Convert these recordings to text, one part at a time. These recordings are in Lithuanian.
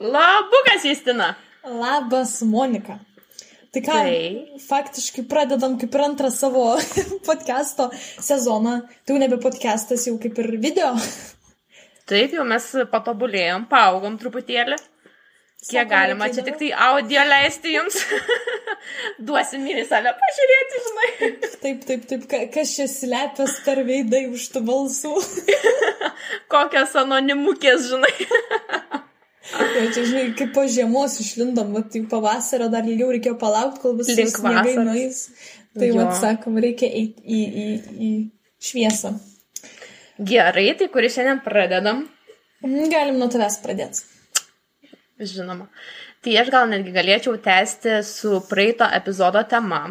Labukas, Justina. Labas, Monika. Tai ką, tai. faktiškai pradedam kaip ir antrą savo podcast'o sezoną. Tai jau nebe podcast'as, jau kaip ir video. Taip, jau mes patobulėjom, paaugom truputėlį. Kiek galima, čia tik tai audio leisti jums. Duosim mini save pažiūrėti, žinai. Taip, taip, taip, kas čia slepias per veidai už tų balsų. Kokios anonimukės, žinai. Ja, čia, žinai, kaip po žiemos išlindom, bet tai pavasario dar ilgiau reikėjo palaukti, kol visi sniegai nueis. Tai, vad, sakom, reikia eiti į, į, į šviesą. Gerai, tai kurį šiandien pradedam? Galim nuo tavęs pradėti žinoma. Tai aš gal netgi galėčiau tęsti su praeito epizodo tema.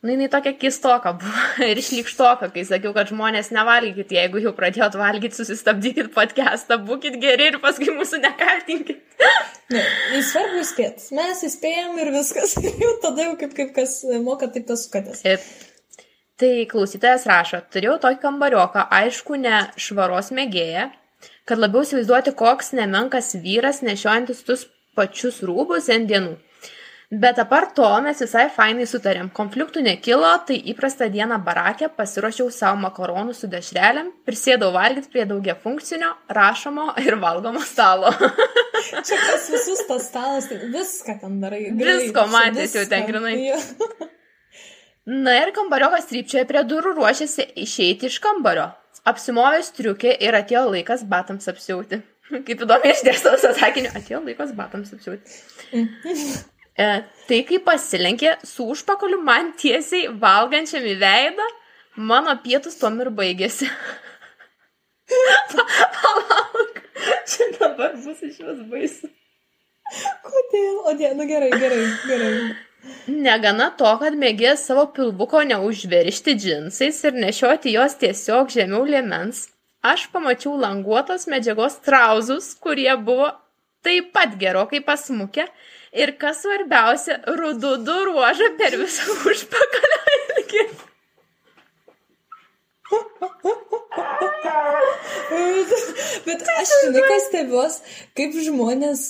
Nu, jinai tokia kistoka buvo ir išlikštoka, kai sakiau, kad žmonės nevalgykit, jeigu jau pradėjot valgyti, susistabdykit podcastą, būkit geri ir paskui mūsų nekaltinkit. Ne, svarbu įspėti. Mes įspėjom ir viskas. jau tada jau kaip, kaip kas moka, taip tas sukatės. Ir Tai klausytojas rašo, turėjau tokį kambarioką, aišku, ne švaros mėgėją, kad labiau įsivaizduoti, koks nemenkas vyras nešiojantis tus pačius rūbus ant dienų. Bet apart to mes visai fainai sutarėm. Konfliktų nekilo, tai įprastą dieną barakė pasiruošiau savo makaronų su dešrelėm, prisėdau valgyti prie daugia funkcinio, rašomo ir valgomo stalo. Čia kas visus tas stalas, tai viską ten darai. Gerai, Visko matys jau ten grinai. Na ir kambariokas trypčioje prie durų ruošiasi išeiti iš kambario apsimovė striukė ir atėjo laikas batams apsiauti. Kaip įdomi išdėstau atsakiniu, atėjo laikas batams apsiauti. E, tai kai pasilenkė su užpakaliu man tiesiai valgančiam į veidą, mano pietus tom ir baigėsi. Palauk, čia dabar bus iš vis baisu. Kodėl? O, die, nu gerai, gerai, gerai. Negana to, kad mėgė savo pilvuko neužveršti džinsais ir nešioti jos tiesiog žemiau liemens, aš pamačiau languotos medžiagos trauzus, kurie buvo taip pat gerokai pasmukę ir, kas svarbiausia, rududų ruožą per visą užpakalio ilgį. Bet aš žinai, kas stebiuos, kaip žmonės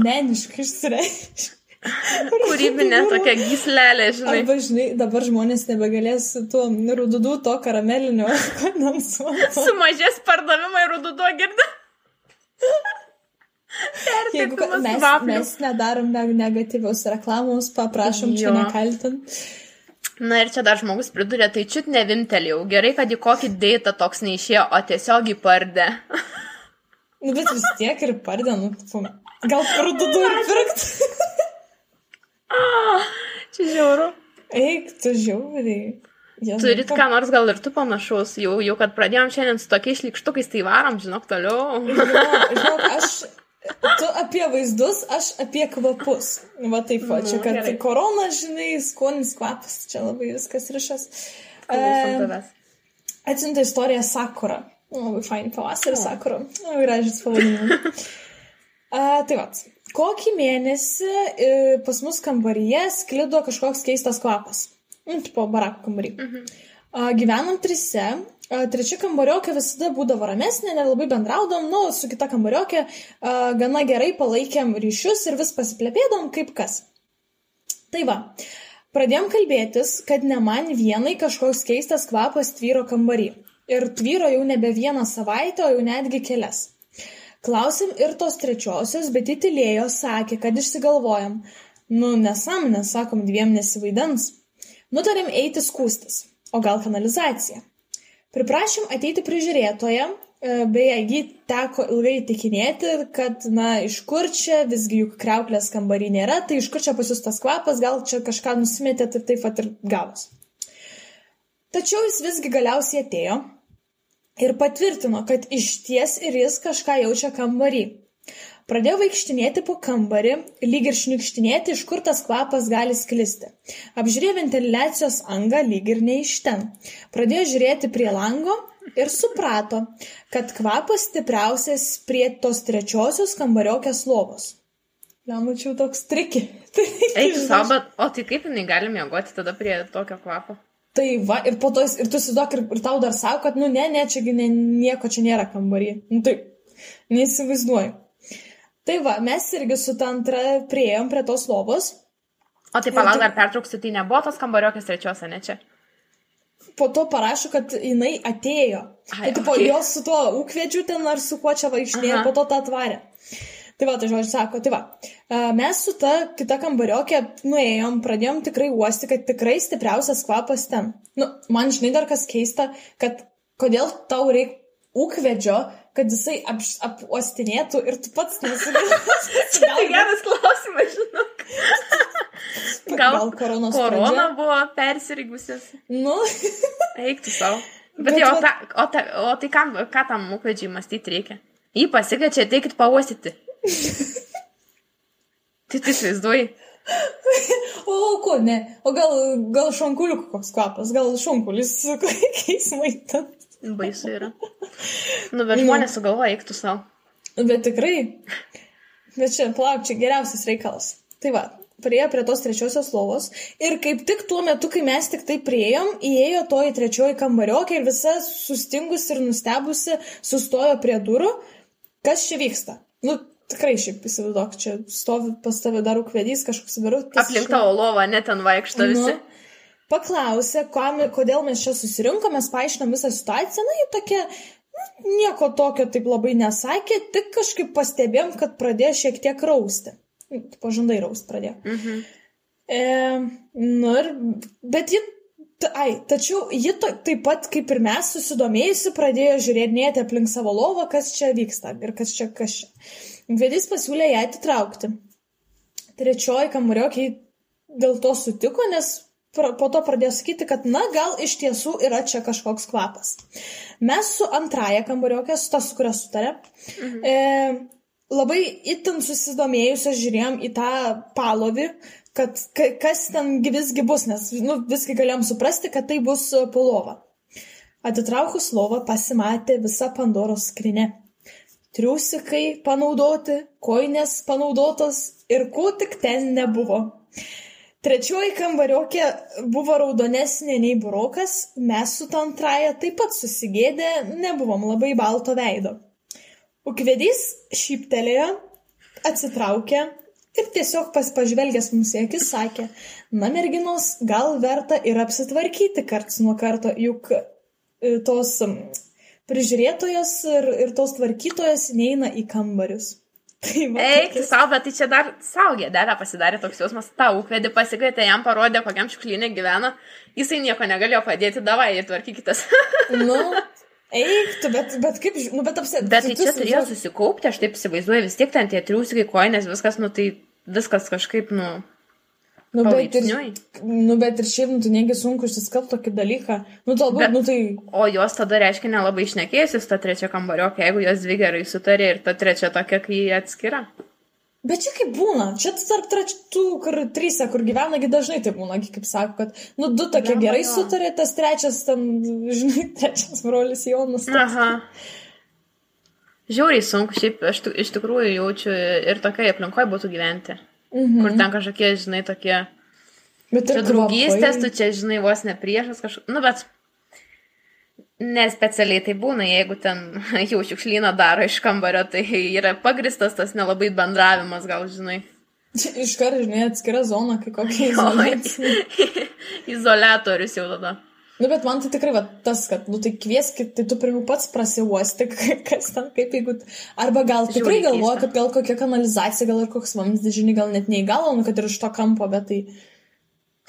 meniškai išsireiškia. Kūrybinė tokia gyslelė, žinai. Arba, žinai, dabar žmonės nebegalės tuo rududų to karamelinio kondensuoto. Sumažės pardavimai rududų girdi. Jeigu mes, vapnių. mes nedarom negatyvios reklamos, paprašom jo. čia nekaltint. Na ir čia dar žmogus pridurė, tai čiut nevimtelėjau. Gerai, kad į kokį deitą toks neišėjo, o tiesiog į pardę. nu, bet vis tiek ir pardė, nu, gal rududų ir pirkt. Ah, čia žiauru. Eik, tu žiauriai. Ja, Turit ką nors gal ir tu panašus, jau, jau kad pradėjom šiandien su tokiais šlikštukais, tai varom, žinok, toliau. žinok, žinok, aš, tu apie vaizdus, aš apie kvapus. Va taip, va, čia, kad gerai. korona, žinai, skonis kvapas, čia labai viskas rišas. E, Atsinta istorija Sakura. Labai fain pavasarį Sakura. Labai gražus pavadinimas. tai va, kokį mėnesį e, pas mus kambaryje sklido kažkoks keistas kvapas. Nu, tipo barako kambarį. Mhm. Gyvenom trise. Trečia kambariokė visada būdavo ramesnė, nelabai bendraudom, nu, su kita kambariokė gana gerai palaikėm ryšius ir vis pasiplėpėdom kaip kas. Tai va, pradėjom kalbėtis, kad ne man vienai kažkoks keistas kvapas tvyro kambarį. Ir tvyro jau nebe vieną savaitę, o jau netgi kelias. Klausėm ir tos trečiosios, bet įtilėjo, sakė, kad išsigalvojam. Nu, nesąmonė, sakom, dviem nesivaidens. Nutarėm eiti skūstis, o gal kanalizacija. Priprašym ateiti prižiūrėtoje, beje, jį teko ilgai tikinėti, kad, na, iš kur čia, visgi juk kreuklės kambarį nėra, tai iš kur čia pas jūs tas kvapas, gal čia kažką nusimetėt ir taip pat ir gavus. Tačiau jis visgi galiausiai atėjo, ir patvirtino, kad iš ties ir jis kažką jaučia kambarį. Pradėjo vaikštinėti po kambarį, lyg ir šnikštinėti, iš kur tas kvapas gali sklisti. Apžiūrėjo ventiliacijos angą lyg ir ne iš ten. Pradėjo žiūrėti prie lango ir suprato, kad kvapas stipriausias prie tos trečiosios kambariokės lovos. Lemučiau toks triki. Eik savo, o tai kaip jinai gali miegoti tada prie tokio kvapo? Tai va, ir po to, ir tu įsivaizduok, ir, ir tau dar sako, kad, nu, ne, ne, čia ne, nieko čia nėra kambarį. Nu, tai, neįsivaizduoju. Tai va, mes irgi su ta antra prieėjom prie tos lovos. O tai palauk, dar pertrauksiu, tai nebuvo tos kambariokės trečios, ne čia? Po to parašo, kad jinai atėjo. Ai, Tai tipo, okei. jos su tuo ūkvedžiu ten ar su kuo čia vaikštinėjo, po to tą atvarė. Tai va, tai žodžiu sako, tai va, mes su ta kita kambariokė nuėjom, pradėjom tikrai uosti, kad tikrai stipriausias kvapas ten. Nu, man žinai dar kas keista, kad kodėl tau reikia ūkvedžio, kad jisai ap, apuostinėtų ir tu pats nesugebėsi. Tai geras klausimas, žinok. Gal, Gal koronos korona pradžia? buvo persirigusios. Nu, Eik tu savo. Bet, Bet jau, o, vat- ta, o, ta, o tai kam, ką tam mūkvedžiai mąstyti reikia? Jį pasikviečia, ateikit pauostyti. tai tu įsivaizduoji. o ko, ne? O gal, gal šonkulių koks kvapas, gal šonkulis su kokiais maitant. Baisu yra. Nu, bet žmonės sugalvoja, eik tu savo. Bet tikrai. Bet čia, plauk, čia geriausias reikalas. Tai va, priejo prie tos trečiosios lovos ir kaip tik tuo metu, kai mes tik tai prieėjom, įėjo toji trečioji kambariokė ir visa sustingusi ir nustebusi sustojo prie durų. Kas čia vyksta? Nu, tikrai šiaip įsivaizduok, čia stovi pas tave dar ukvedys kažkoks vyrutis. Aplink tavo lovą, net ten vaikšto visi. Nu, paklausė, kodėl mes čia susirinkom, mes paaiškinom visą situaciją, na, tokia, nu, nieko tokio taip labai nesakė, tik kažkaip pastebėjom, kad pradėjo šiek tiek rausti. Pažandai raust pradėjo. Mhm. E, nu ir, bet ji, ai, tačiau ji to, taip pat kaip ir mes susidomėjusi pradėjo žiūrėti aplink savo lovą, kas čia vyksta ir kas čia, kas čia. Vedys pasiūlė ją atitraukti. Trečioji kamuriokė dėl to sutiko, nes po to pradėjo sakyti, kad na gal iš tiesų yra čia kažkoks kvapas. Mes su antraja kambariokė, su ta, su kuria sutarė, mhm. e, labai itin susidomėjusios žiūrėjom į tą palovį, kad ka- kas ten gi visgi bus, nes nu, visgi galėjom suprasti, kad tai bus pulova. Atitraukus lovą pasimatė visa Pandoros skrinė. Triusikai panaudoti, koinės panaudotos ir ko tik ten nebuvo. Trečioji kambariokė buvo raudonesnė nei burokas, mes su ta antraja taip pat susigėdė, nebuvom labai balto veido. Ukvedys šyptelėjo, atsitraukė ir tiesiog pas pažvelgęs mums į akis sakė, na merginos, gal verta ir apsitvarkyti karts nuo karto, juk e, tos prižiūrėtojos ir, ir tos tvarkytojos neina į kambarius. Tai Eik, tu tokias- savo, bet tai čia dar savo gėdelę pasidarė toks jausmas, tau ukvedį pasikvietė, jam parodė, kokiam šiuklinė gyvena, jisai nieko negalėjo padėti, davai ir tvarkykitės. Nu, eik, tu, bet, bet kaip, nu, bet apsėdė. Bet tai čia turėjo susikaupti, aš taip įsivaizduoju, vis tiek ten tie triusikai, koinės, viskas, nu tai viskas kažkaip, nu, nu, bet ir, nu, bet ir šiaip, nu, tai negi sunku išsiskalbti tokį dalyką. Nu, galbūt, Bet- nu, tai... O jos tada reiškia nelabai išnekėjusius tą trečią kambariokį, jeigu jos dvi gerai sutarė ir ta trečia tokia, kai jie atskira. Bet čia kaip būna, čia tarp trečių, kur trysia, kur gyvenagi dažnai tai būna, kaip sako, kad, nu, du tokie Blemba, gerai jo. sutarė, tas trečias, ten, žinai, trečias brolis Jonas. toks. Aha. Žiauriai sunku, šiaip aš tu- iš tikrųjų jaučiu ir tokia aplinkoje būtų gyventi. Mhm. Kur ten kažkokie, žinai, tokie Bet Čia draugystės, tu čia, žinai, vos ne priešas kažkoks. Nu, bet nespecialiai tai būna, jeigu ten jau šiukšlyną daro iš kambario, tai yra pagristas tas nelabai bendravimas, gal, žinai. Čia Iškart, žinai, atskira zona, kai kokia izoliacija. Izolatorius jau tada. Nu, bet man tai tikrai va, tas, kad, nu, tai kvieskit, tai tu pirmiau pats prasiuosti, kas ten, kaip jeigu... Arba gal tikrai Žiauriai galvoja, keista. kad gal kokia kanalizacija, gal ir koks vamzdis, žinai, gal net neįgalo, nu, kad ir iš to kampo, bet tai...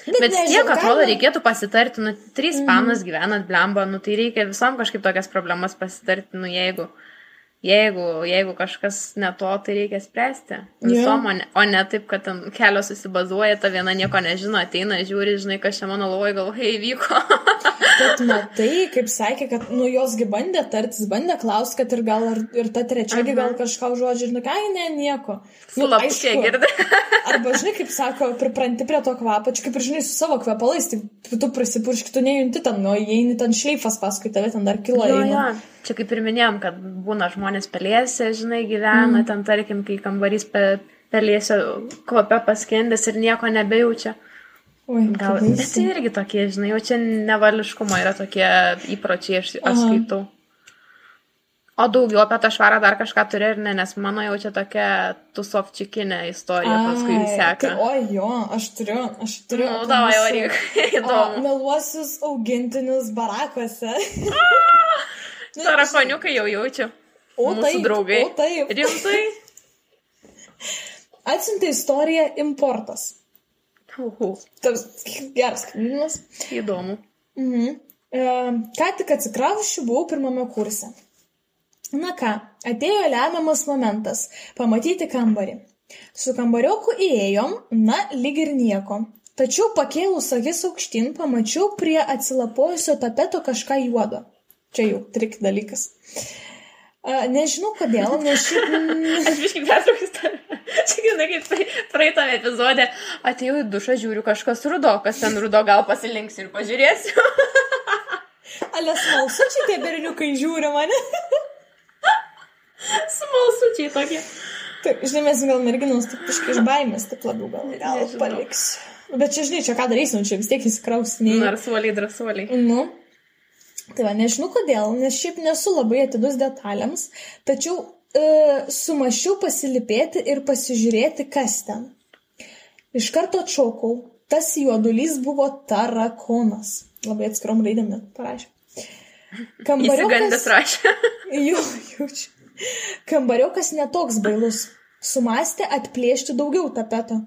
Bet nežinau, tiek, atrodo, reikėtų pasitarti, nu, trys panas gyvenat blemba, nu, tai reikia visom kažkaip tokias problemas pasitarti, nu, jeigu, jeigu, jeigu kažkas ne to, tai reikia spręsti. Visom, o, ne, o ne taip, kad ten kelios susibazuoja, ta viena nieko nežino, ateina, žiūri, žinai, kas čia mano lovoje galvoje įvyko. Bet matai, kaip sakė, kad, nu, josgi bandė tartis, bandė klausti, kad ir gal ir, ir ta trečiagi gal kažką žodžiu, ir, nu, ai, ne, nieko. Nu, Slapukė girdi. Arba, žinai, kaip sako, pripranti prie to kvapo, čia kaip ir, žinai, su savo kvepalais, tai tu prisipurški, tu nejunti ten, o įeini ten šleifas paskui tave, ten dar kilo. Jo, jo. Čia kaip ir minėjom, kad būna žmonės pelėse, žinai, gyvena, mm. ten tarkim, kai kambarys pe, pelėse kvapia paskendęs ir nieko nebejaučia. Oi, Gal, kaip bet tai irgi tokie, žinai, jau čia nevališkumo yra tokie įpročiai, aš, aš skaitau. O daugiau apie tą švarą dar kažką turi ir ne, nes mano jau čia tokia tusovčikinė istorija paskui Ai, seka. Tai, o jo, aš turiu, aš turiu. Nu, apie davai, varyk. Meluosius augintinius barakuose. Tarakoniukai jau jaučiu. O Mūsų taip, draugai. O taip. Rimtai? Atsiuntė istoriją importas. Uhu, Tas geras knygas. įdomu. Mhm. E, ką tik atsikrausčiu, buvau pirmame kurse. Na ką, atėjo lemiamas momentas - pamatyti kambarį. Su kambarioku įėjom, na, lyg ir nieko. Tačiau pakėlus akis aukštyn, pamačiau prie atsilapojusio tapeto kažką juodo. Čia jau trik dalykas. A, nežinau kodėl, nes šiaip... Aš biškai pertraukus tave. Čia gana kaip praeitame epizode. Atėjau į dušą, žiūriu kažkas rudo, kas ten rudo, gal pasilinksiu ir pažiūrėsiu. Ale smalsučiai tie berniukai žiūri mane. Smalsučiai tokie. Taip, žinai, mes gal merginos taip kažkaip iš baimės, taip labiau gal, gal paliksiu. Bet čia, žinai, čia ką darysim, čia vis tiek įsikraustinėjai. Narsuoliai, drąsuoliai. Nu. Tai va, nežinau kodėl, nes šiaip nesu labai atidus detalėms, tačiau e, sumašiau pasilipėti ir pasižiūrėti, kas ten. Iš karto atšaukau, tas juodulys buvo tarakonas. Labai atskirom raidėm net parašė. Įsigandęs rašė. Jo, jaučiu. Kambariokas netoks bailus. Sumastė atplėšti daugiau tapeto.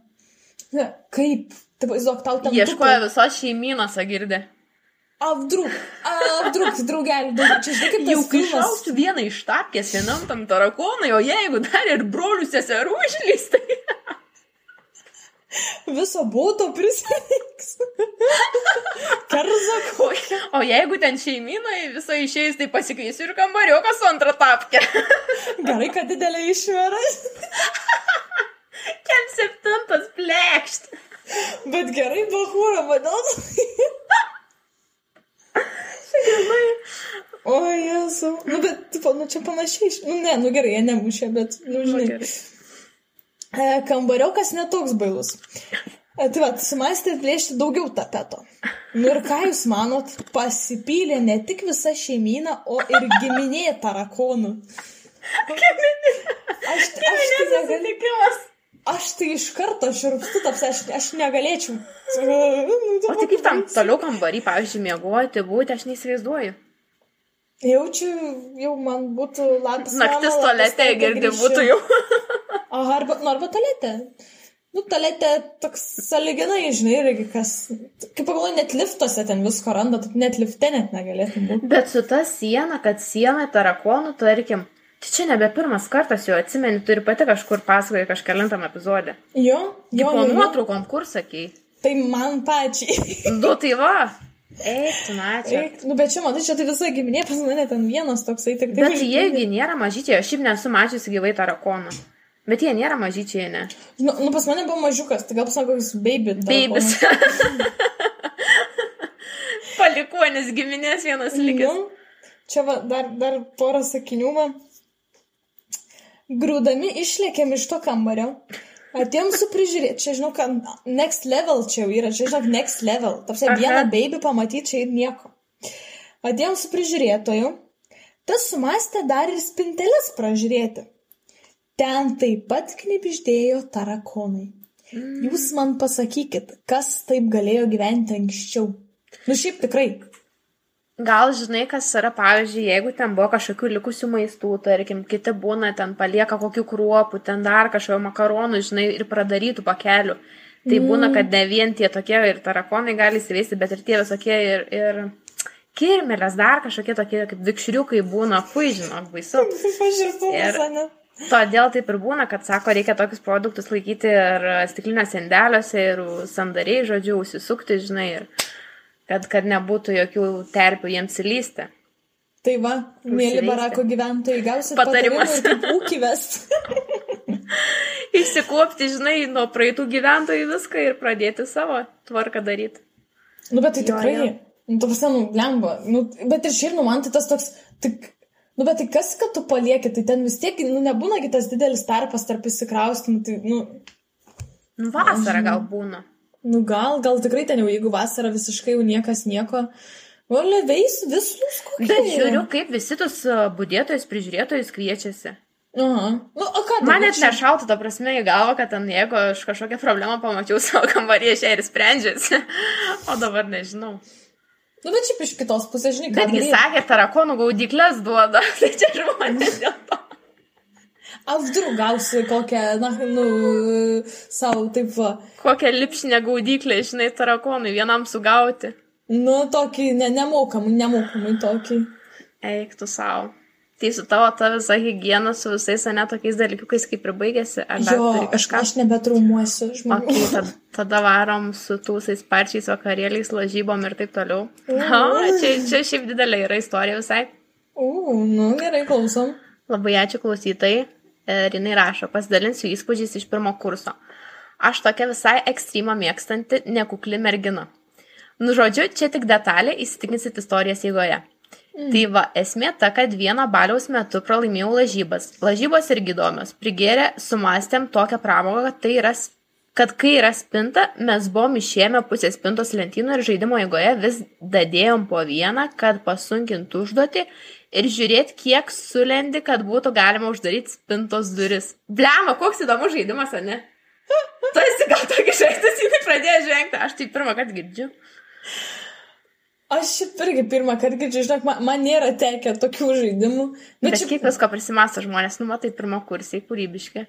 Na, kaip? Tai vaizduok, tau ten... Ieškoja visos šeimynos, girdė. Avdruk, avdruk, draugelį, daug. Čia žinai, kaip Jau šausiu vieną iš tapkės vienam tam tarakonui, o jeigu dar ir brolių seserų išlys, tai... Viso būto prisireiks. Kerza O, jeigu ten šeimynai viso išėjus, tai pasikviesiu ir kambarioką su antrą tapkę. Gerai, kad didelė išvera. Kem septintas plekšt. Bet gerai, bahūra, vadovas. O, jesu. Nu, bet, tipo, nu, čia panašiai. Nu, ne, nu gerai, jie nemušė, bet, nu, žinai. gerai. E, kambariokas netoks bailus. E, tai va, sumastė atplėšti daugiau tapeto. Nu ir ką jūs manot, pasipylė ne tik visa šeimyna, o ir giminė tarakonų. Aš, aš, tai negaliu, Likimas. aš tai iš karto širpstu taps, aš, aš negalėčiau. O tai kaip tam toliau kambarį, pavyzdžiui, miegoti, būti, aš neįsivaizduoju. Jaučiu, jau man būtų labas. Naktis tėte, girdi būtų jau. Aha, arba, nu, arba tualete. Nu, tualete toks saliginai, žinai, irgi kas. Kaip pagalvoju, net liftuose ten visko randa, net lifte net negalėtum būti. Bet su ta siena, kad siena tarakonų, tarkim, čia nebe pirmas kartas jau atsimeni, turi pati kažkur pasakoja kažkelintam epizodė. Jo, Jo, jo, po jo, jo. nuotraukom, kur sakai. Tai man pačiai. Du, tai va. Eik, tu načia. Eik, nu, bet čia, matai, čia tai visa giminė pas mane ten vienas toksai, tik tai. Bet jiegi nėra mažyčiai, aš šiaip nesu mačiusi gyvai tarakoną. Bet jie nėra mažyčiai, ne. Nu, nu, pas mane buvo mažiukas, tai gal pasako, koks baby. Tarakonas. Palikuonis giminės vienas likęs. Nu, čia va, dar, dar porą sakinių man. Grūdami išlėkėm iš to kambario. Atėjom su prižiūrėti, čia žinau, kad next level čia jau yra, čia žinok, next level. Tapsia, Aha. vieną baby pamatyti čia ir nieko. Atėjom su prižiūrėtoju, tas sumastė dar ir spinteles pražiūrėti. Ten taip pat knipždėjo tarakonai. Jūs man pasakykit, kas taip galėjo gyventi anksčiau. Nu šiaip tikrai. Gal žinai, kas yra, pavyzdžiui, jeigu ten buvo kažkokių likusių maistų, tarkim, kiti būna ten palieka kokių kruopų, ten dar kažkokio makaronų, žinai, ir pradarytų pakelių. Tai mm. būna, kad ne vien tie tokie ir tarakonai gali įsiveisti, bet ir tie visokie ir, ir kirmelės, dar kažkokie tokie kaip vikšriukai būna, fui, žinok, baisu. Ir-. Todėl taip ir būna, kad sako, reikia tokius produktus laikyti ir stiklinėse indeliuose, ir sandariai, žodžiu, užsisukti, žinai, ir kad, kad nebūtų jokių terpių jiems įlysti. Tai va, mėly barako gyventojai, gausit patarimų, kaip ūkį vesti. Išsikuopti, žinai, nuo praeitų gyventojų viską ir pradėti savo tvarką daryti. nu, bet tai Jo, tikrai. jo. Nu, tu prasme, nu, lengva. Nu, bet ir šiaip, nu, man tai tas toks, tik, nu, bet tai kas, kad tu palieki, tai ten vis tiek, nu, nebūna kitas didelis tarpas tarp įsikraustimų, tai, nu, Nu, vasara gal būna. Nu, gal, gal tikrai ten jau, jeigu vasara visiškai jau niekas nieko, Oleveis visus kokie. Bet žiūriu, kaip visi tus a, budėtojus, prižiūrėtojus kviečiasi. Aha. Nu, o ką Man net nešautų, ta prasme, į galvą, kad ten, jeigu aš kažkokią problemą pamačiau savo kambaryje, šią ir sprendžiasi. O dabar nežinau. Nu, bet šiaip iš kitos pusės, žinai, ką. Betgi sakė, tarakonų gaudyklės duoda. Tai čia žmonės dėl to. A, vdruk gausi kokią, na, nu, savo, taip, va. Kokią lipšinę gaudyklę, žinai, tarakonui vienam sugauti. Nu, tokį ne, nemokamą, nemokamai tokį. Eik tu savo. Tai su tavo ta visa hygiena, su visais, ne tokiais dalykais, kaip ir baigėsi. Jo, aš, kažką? aš nebetraumuosiu žmonių. Ok, tada, tada varom su tūsais parčiais, vakarėliais, lažybom ir taip toliau. Ha, čia, čia šiaip didelė yra istorija visai. U, nu, gerai, klausom. Labai ačiū klausytojai. Ir jinai rašo, pasidalinsiu įspūdžiais iš pirmo kurso. Aš tokia visai ekstremą mėgstanti, nekukli mergina. Nu, žodžiu, čia tik detalė, įsitikinsit istorijos eigoje. Mm. Tai va, esmė ta, kad vieną baliaus metu pralaimėjau lažybas. Lažybos irgi įdomios. Prigėrė, sumastėm tokią pramogą, kad, tai yra, kad kai yra spinta, mes buvom išėmę pusę spintos lentynų ir žaidimo eigoje vis dadėjom po vieną, kad pasunkintų užduoti ir žiūrėti, kiek sulendi, kad būtų galima uždaryti spintos duris. Blema, koks įdomus žaidimas, ar ne? Tu esi gal tokį žaidimą, jinai pradėjo žengti, aš tai pirmą kartą girdžiu. Aš šiaip irgi pirmą kartą girdžiu, žinok, man, man nėra tekę tokių žaidimų. Bet, Bet Bet šiaip, kiek visko prisimasto žmonės, nu matai, pirmą kursiai, kūrybiški.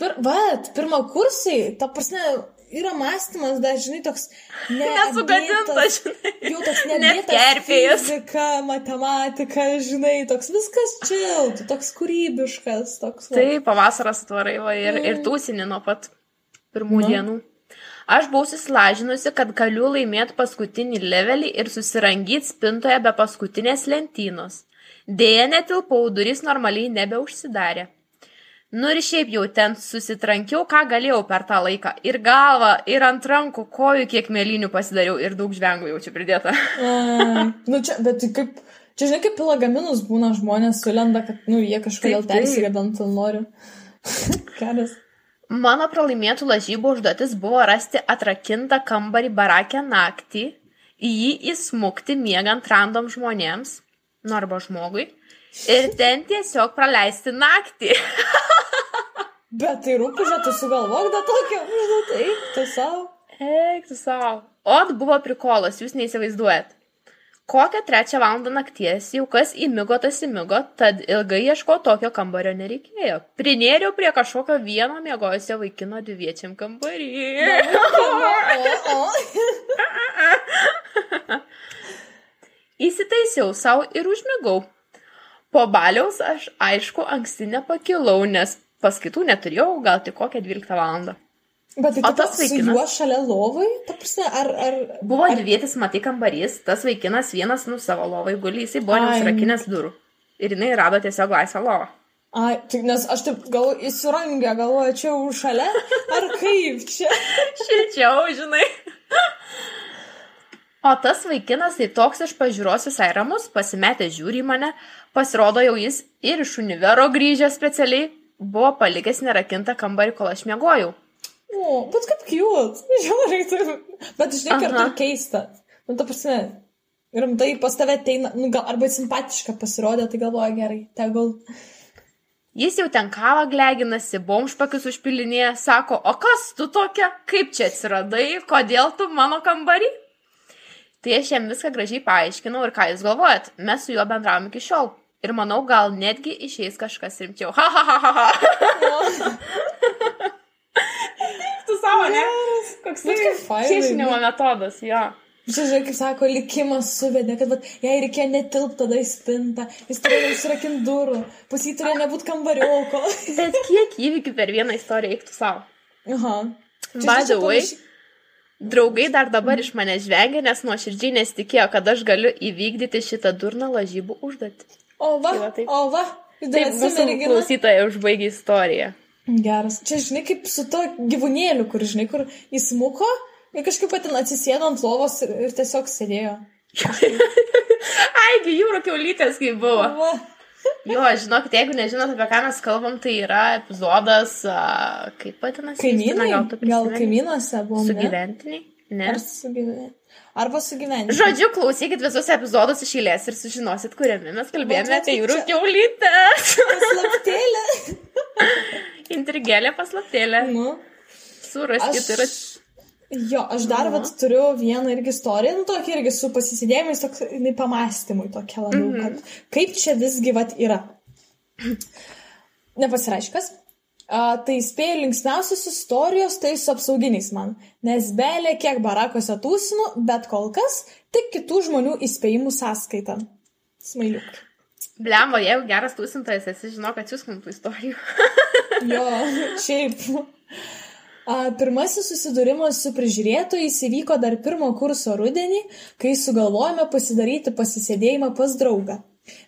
pir, vat, pirmą kursai, ta prasme, yra mąstymas, dar, žinai, toks... Ne, Nesugadinta, žinai. Jau toks kerpėjas. fizika, matematika, žinai, toks viskas čia, toks kūrybiškas, toks... va. Tai pavasaras atvarai va, ir, ir Mm. tūsinį nuo pat pirmų Nu. dienų. Aš buvau susilažinusi, kad galiu laimėti paskutinį levelį ir susirangyti spintoje be paskutinės lentynos. Deja, netilpau, durys normaliai nebeužsidarė. Nu ir šiaip jau ten susitrankiau, ką galėjau per tą laiką. Ir galvą, ir ant rankų, kojų kiek mėlynių pasidariau ir daug žvengų jau čia pridėta. Ai, nu čia, bet tai kaip, čia žinai, kaip į lagaminus būna žmonės sulenda, kad, nu, jie kažkodėl persigabent nori. Karas. Mano pralaimėtų lažybų užduotis buvo rasti atrakintą kambarį barakę naktį, į jį įsmukti miegant random žmonėms, nu arba žmogui, ir ten tiesiog praleisti naktį. Bet tai rūpižą, tu sugalvok da tokią užduotį, eik tu savo. Eik tu savo. Ot buvo prikolas, jūs neįsivaizduojat. Kokią trečią valandą nakties jau kas įmigo, tas įmigo, tad ilgai ieško tokio kambario nereikėjo. Prinėriau prie kažkokio vieno miegojusio vaikino dviečiam kambarį. Įsitaisiau savo ir užmigau. Po baliaus aš, aišku, anksti nepakilau, nes paskaitų neturėjau, gal tik kokią 12 valandą. Bet tai tas su vaikinas? juo šalia lovai, ta prasme, ar... ar... Buvo dvietis, matai, kambarys, tas vaikinas vienas, nu, savo lovai guli, jisai buvo neužrakinęs durų. Ir jinai rado tiesiog laisvą lovą. Ai, tai nes aš taip gal įsirangę galvoju, čia už šalia, ar kaip čia? Šilčiau, žinai. O tas vaikinas, tai toks iš pažiūros visai ramus, pasimetė žiūri mane, pasirodo jau jis ir iš univero grįžęs specialiai, buvo palikęs nerakintą kambarį, kol aš miegojau. O, bet kaip cute, žiauriai taip. Bet žinai, kartu keista. Nu, ta prasme, rimtai pas tave ateina, nu, gal, arba simpatiška pasirodė, tai galvoja gerai, tegul. Jis jau ten kavą gleginasi, bomšpakius užpilinėje, sako, o kas tu tokia, kaip čia atsiradai, kodėl tu mano kambarį? Tai aš jam viską gražiai paaiškinau ir ką jūs galvojat, mes su juo bendravom iki šiol. Ir manau, gal netgi išeis kažkas rimčiau. Ha, ha, ha, ha, ha. tu savo, ne? Koks Češinimo nu. metodas, jo. Čia, žinai, kaip sako, likimas suvedė, kad vat, jai reikėjo netilpti tada į spintą, jis turėjo užsirakinti durų, pas jį turėjo nebūti kambarioko. Bet kiek įvykių per vieną istoriją eiktų savo? Aha. Panašiai- Draugai dar dabar iš mane žvengia, nes nuoširdžiai nesitikėjo, kad aš galiu įvykdyti šitą durną lažybų užduotį. O va, Tai va taip. o va, drąsi mūsų mergina. klausytoja užbaigė istoriją. Geras. Čia, žinai, kaip su to gyvūnėliu, kur, žinai, kur įsmuko ir kažkaip pat ten atsisėdo ant lovos ir, ir tiesiog sėdėjo. Aigi, jūro keulytės kaip buvo. Va. Jo, žinokit, jeigu nežinot, apie ką mes kalbam, tai yra epizodas, a, kaip vadinasi? Kaimynai? Gal Gal kaimynuose buvo. Sugyventiniai? Ne. Ar sugyventi. Arba sugyventi. Žodžiu, klausykit visus epizodus iš eilės ir sužinosit, kuriame mes kalbėjome apie jūrų keulytę. Paslaptėlė. Intrigėlė paslaptėlė. nu. Suraskit Aš- ir... Jo, aš dar vat, turiu vieną irgi istoriją, nu tokia irgi su pasisidėjimais, toks, jinai pamastymui tokia labiau, -hmm. kad kaip čia visgi vat yra. Nepasiraiškas. A, tai spėjau linksmiausios istorijos, tai su apsauginiais man. Nes belė kiek barakose tūsinu, bet kol kas tik kitų žmonių įspėjimų sąskaita. Smailiuk. Blemba, jeigu geras tūsintojas, esi žinau, kad jūs tų istorijų. Jo, šiaip. A, Pirmasis susidūrimas su prižiūrėtojais įvyko dar pirmo kurso rudenį, kai sugalvojome pasidaryti pasisėdėjimą pas draugą.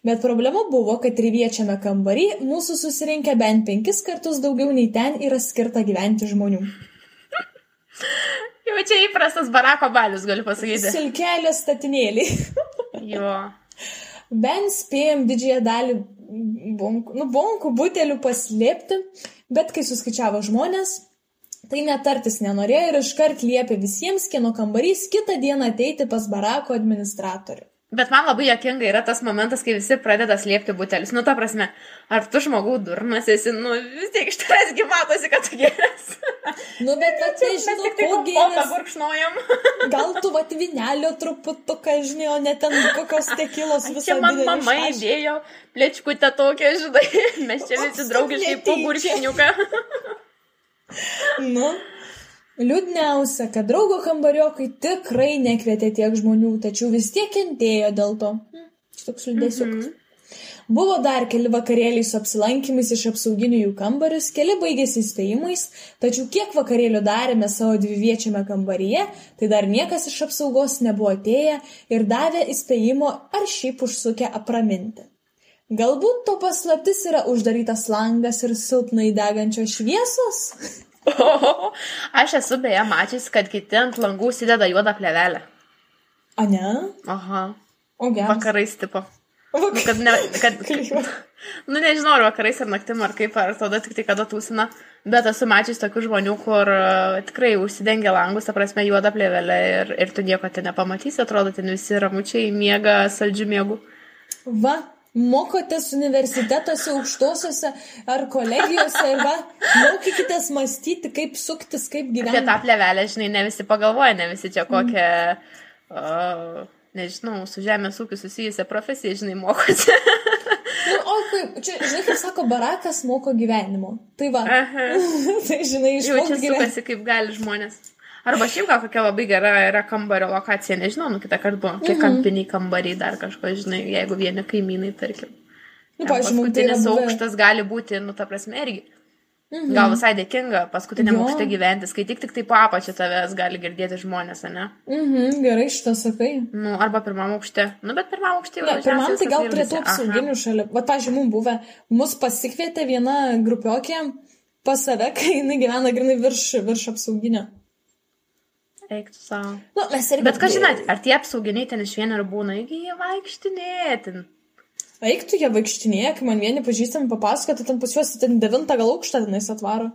Bet problema buvo, kad triviečiame kambarį mūsų susirinkę bent penkis kartus daugiau nei ten yra skirta gyventi žmonių. Jau čia įprastas barako balius, galiu pasakyti. Silkelės statinėlį. Jo. Bent spėjom didžiąją dalį bonkų, nu, bonkų butelių paslėpti, bet kai suskaičiavo žmonės, tai netartis nenorėjo ir iškart liepė visiems, kieno kambarys kitą dieną ateiti pas barako administratorių. Bet man labai jokinga yra tas momentas, kai visi pradeda slėpti butelius. Nu, ta prasme, ar tu žmogų durnas esi, nu, vis tiek iš tavęs gi matosi, kad tu geras. Nu, bet nežinau, tik tai ko gėlės. gurkšnojam. Gal tu vat vinelio truputuką, žinai, o ne ten kokios tekilos visą Čia man mama šašį. įdėjo plečkutę tokią, žinai. Mes čia visi draugiškai po gurkšniuką. Nu. Liūdniausia, kad draugo kambariokai tikrai nekvietė tiek žmonių, tačiau vis tiek kentėjo dėl to. Hm, čia Toks liūdėsiukas. Buvo dar keli vakarėliai su apsilankimais iš apsauginių jų kambarius, keli baigėsi įspėjimais, tačiau kiek vakarėlių darėme savo dviviečiame kambaryje, tai dar niekas iš apsaugos nebuvo atėję ir davė įspėjimo ar šiaip užsukę apraminti. Galbūt to paslaptis yra uždarytas langas ir silpnai degančios šviesos? O, aš esu beje mačius, kad kiti ant langų įsideda juodą plevelę. A ne? Aha. O geras. Vakarais tipo. Nu, kad ne, kad, nu nežinau, ar vakarais ar naktim, ar kaip, ar tada tik tai kada tūsina, bet esu mačius tokių žmonių, kur uh, tikrai užsidengia langus, ta prasme, juoda plėvelė ir, ir tu nieko ten nepamatysi, atrodo, ten visi ramučiai miega saldžių miegų. Va, mokotės universitetuose, aukštosiuose ar kolegijose ir va, mokykitės mąstyti, kaip suktis, kaip Apie gyventi. tą plėvelę, žinai, ne visi pagalvoja, ne visi čia kokią, uh, nežinau, su žemės ūkiu susijusią profesiją, žinai, mokosi. Nu, o kaip, čia, žinai, kaip sako, barakas moko gyvenimo. Tai va, tai žinai, Jau čia gyventi. kaip gali žmonės. Arba šiaip gal kokia labai gera yra kambario lokacija, nežinau, nu kitą kartą buvo, kiek kampiniai kambariai dar kažko, žinai, jeigu vieni kaimynai, tarkim. Nu, tai yra Paskutinis buvę. aukštas gali būti, nu, ta prasme, irgi. Gal visai dėkinga paskutiniam aukšte gyventi, kai tik, tik tai po apačią tavęs gali girdėti žmonės, ne? Mhm, gerai šitą sakai. Nu, arba pirmam aukšte. Nu, bet pirmam aukšte jau. Ne, pirmam tai gal prie tų apsauginių šalia. Va, pažiūrėjau, mums buvę, mus pasikvietė viena grupiokė pas save, kai jinai gyvena grinai virš, virš apsauginio. Eik tu savo. Nu, mes irgi. Bet ką žinai, ar tie apsauginiai ten iš vieno ir būna, iki jie vaikštinėtin. Eiktų jie vaikštinėje, kai man vieni pažįstami papasakojo, tai ten pas juos ten devintą gal aukštą tenais atvaro.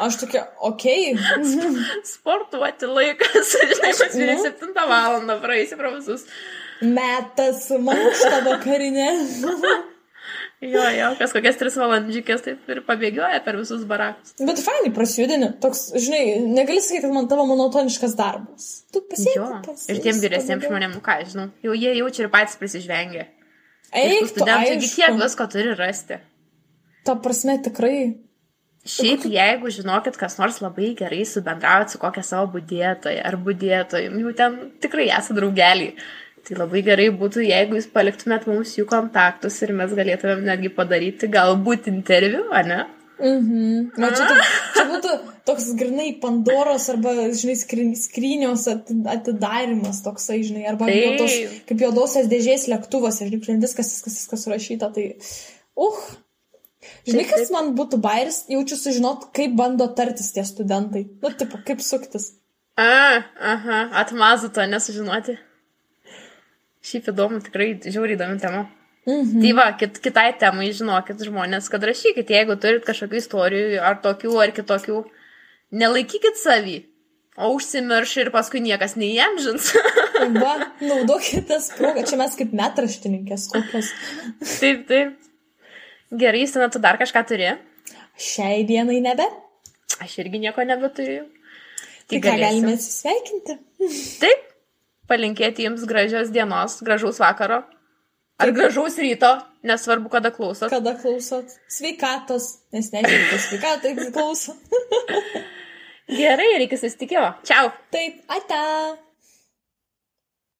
Aš tokia, okei. Okay. Sportuoti laikas, žinai, Nu. pasvirė 7 valandą, praeisi pro visus. Metas mankštą vakarinę. Jo, jo, kas kokias 3 valandžikės taip ir pabėgioja per visus barakus. Bet fainai prasijudini. Toks, žinai, negali sakyti, kad man tavo monotoniškas darbas. Tu Jo. pasiekai. Ir tiem vyresniems žmonėms, nu ką, žinau, jau jie jaučia ir patys prisižvengia. Eik, tu studentų gi tiek aišku. visko turi rasti. Ta prasme tikrai. Šiaip, jeigu žinokit, kas nors labai gerai subendrauti su kokia savo būdėtoja ar būdėtoju, jau ten tikrai esate draugeliai. Tai labai gerai būtų, jeigu jūs paliktumėt mums jų kontaktus ir mes galėtumėm netgi padaryti galbūt interviu, ar ne? Mhm. Na, čia, taip, čia būtų toks grinai Pandoros arba, žinai, skrynios ati- atidarimas toksai, žinai, arba Taip. juodos, kaip juodosios dėžės lėktuvose, žinai, ten viskas, viskas, viskas surašyta. Tai, uh. Žinai, kas man būtų bairis, jaučiu sužinot, kaip bando tartis tie studentai. Nu, tipo, kaip suktis. A, aha, atmazu to nesužinoti. Šiaip įdomu, tikrai žiauriai įdomi tema. Mhm. Tai va, kit, kitai temai žinokit žmonės, kad rašykit, jeigu turit kažkokių istorijų ar tokių ar kitokių, nelaikykit savį. O užsimirš ir paskui niekas neįamžins. Va, naudokitės progą. Čia mes kaip metraštininkės kokios. taip, taip. Gerai, Justina, tu dar kažką turi? Šiai dienai nebe. Aš irgi nieko nebeturiu. Tai ką galime atsisveikinti? Taip. Palinkėti jums gražios dienos, gražaus vakaro. Ar gražaus ryto, nesvarbu, kada klausot. Kada klausot. Sveikatos, nes nežinote, sveikatai klauso. Gerai, reikia susitikimo. Čiau. Taip, ata.